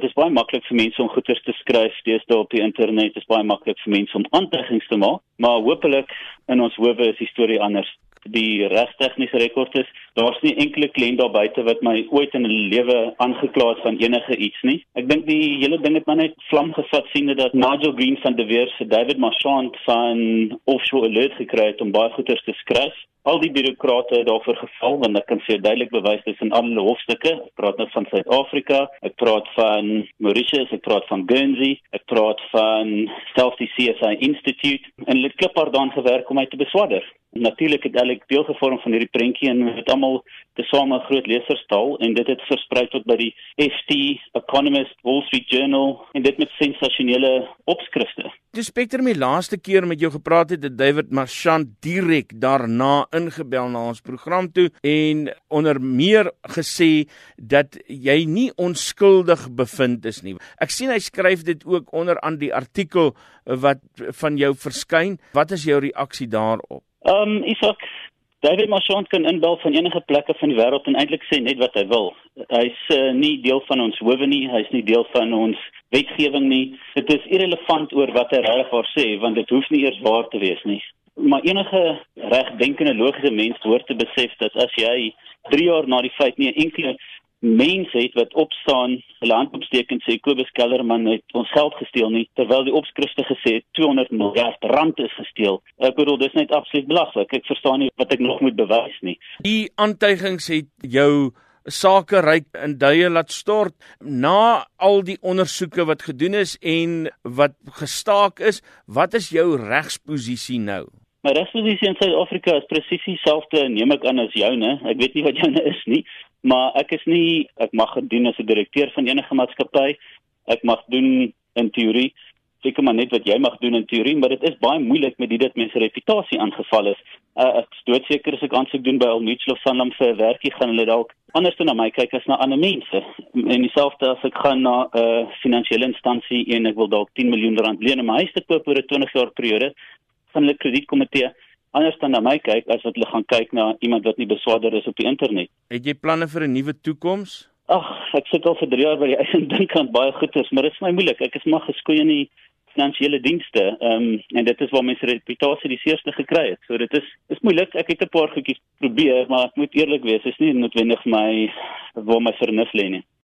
Dit is baie maklik vir mense om goeders te skryf deesdae op die internet. Dit is baie maklik vir mense om aantekenings te maak, maar hopelik in ons howe is die storie anders die regstegniese rekord is. Daar's nie enkele kliënt daar buite wat my ooit in 'n lewe aangekla het van enige iets nie. Ek dink die hele ding het maar net vlam gevat sien dat Nigel Green van De Beers se David Marchand van Offshore Alert gekry het om baie goeders te skryf. Al die bureaukrate het daarvoor geval want ek kan vir duidelik bewys dis in alle hofstukke. Ek praat nou van Suid-Afrika, ek praat van Mauritius, ek praat van Guernsey, ek praat van selfs die CSI Institute en hulle het kliphard daan gewerk om my te beswaarder natuurlik het hulle deel gevorm van hierdie prentjie en dit almal tesame 'n groot leserstaal en dit het versprei tot by die FT, Economist, Wall Street Journal en dit met sensasionele opskrifte. Die Spectrum die laaste keer met jou gepraat het, het David Marchand direk daarna ingebel na ons program toe en onder meer gesê dat jy nie onskuldig bevind is nie. Ek sien hy skryf dit ook onder aan die artikel wat van jou verskyn. Wat is jou reaksie daarop? Ehm um, Isak, David Marchand kan inbel van enige plekke van die wêreld en eintlik sê net wat hy wil. Hy's uh, nie deel van ons howe nie, hy's nie deel van ons wetgewing nie. Dit is irrelevant oor wat hy regwaar sê want dit hoef nie eers waar te wees nie. Maar enige regdenkende logiese mens hoort te besef dat as jy 3 jaar na die feit nie enkele mense het wat opstaan, hulle hand opsteek en sê Kobus Kellerman het ons geld gesteel nie terwyl die opskrifte gesê het 200 miljard rand is gesteel. Ek bedoel dis net absoluut belaglik. Ek verstaan nie wat ek nog moet bewys nie. Die aantuigings het jou sake ryk in duie laat stort na al die ondersoeke wat gedoen is en wat gestaak is. Wat is jou regsposisie nou? My regsposisie in Suid-Afrika is presies dieselfde neem ek aan as joune. Ek weet nie wat joune is nie maar ek is nie ek mag doen as 'n direkteur van enige maatskappy. Ek mag doen in teorie seker maar net wat jy mag doen in teorie, maar dit is baie moeilik met dit dat mense reputasie aangeval is. Uh, ek is doodseker as ek aansoek doen by Al Mutual of Sanlam vir 'n werkie gaan hulle dalk anders na my kyk as na ander mense. En dieselfde as ek gaan na 'n uh, finansiële instansie en ek wil dalk 10 miljoen rand leen om my huis te koop oor 'n 20 jaar periode van hulle kredietkomitee anders dan na my kyk as wat hulle gaan kyk na iemand wat nie beswaarder is op die internet. Het jy planne vir 'n nuwe toekoms? Ag, ek sit al vir 3 jaar by die eie dink aan baie goeders, maar dit is my moeilik. Ek is maar geskoei in die finansiële dienste. Ehm um, en dit is waar my reputasie die seerste gekry het. So dit is is moeilik. Ek het 'n paar goedjies probeer, maar ek moet eerlik wees, is nie noodwendig my waar my vernuf lê nie.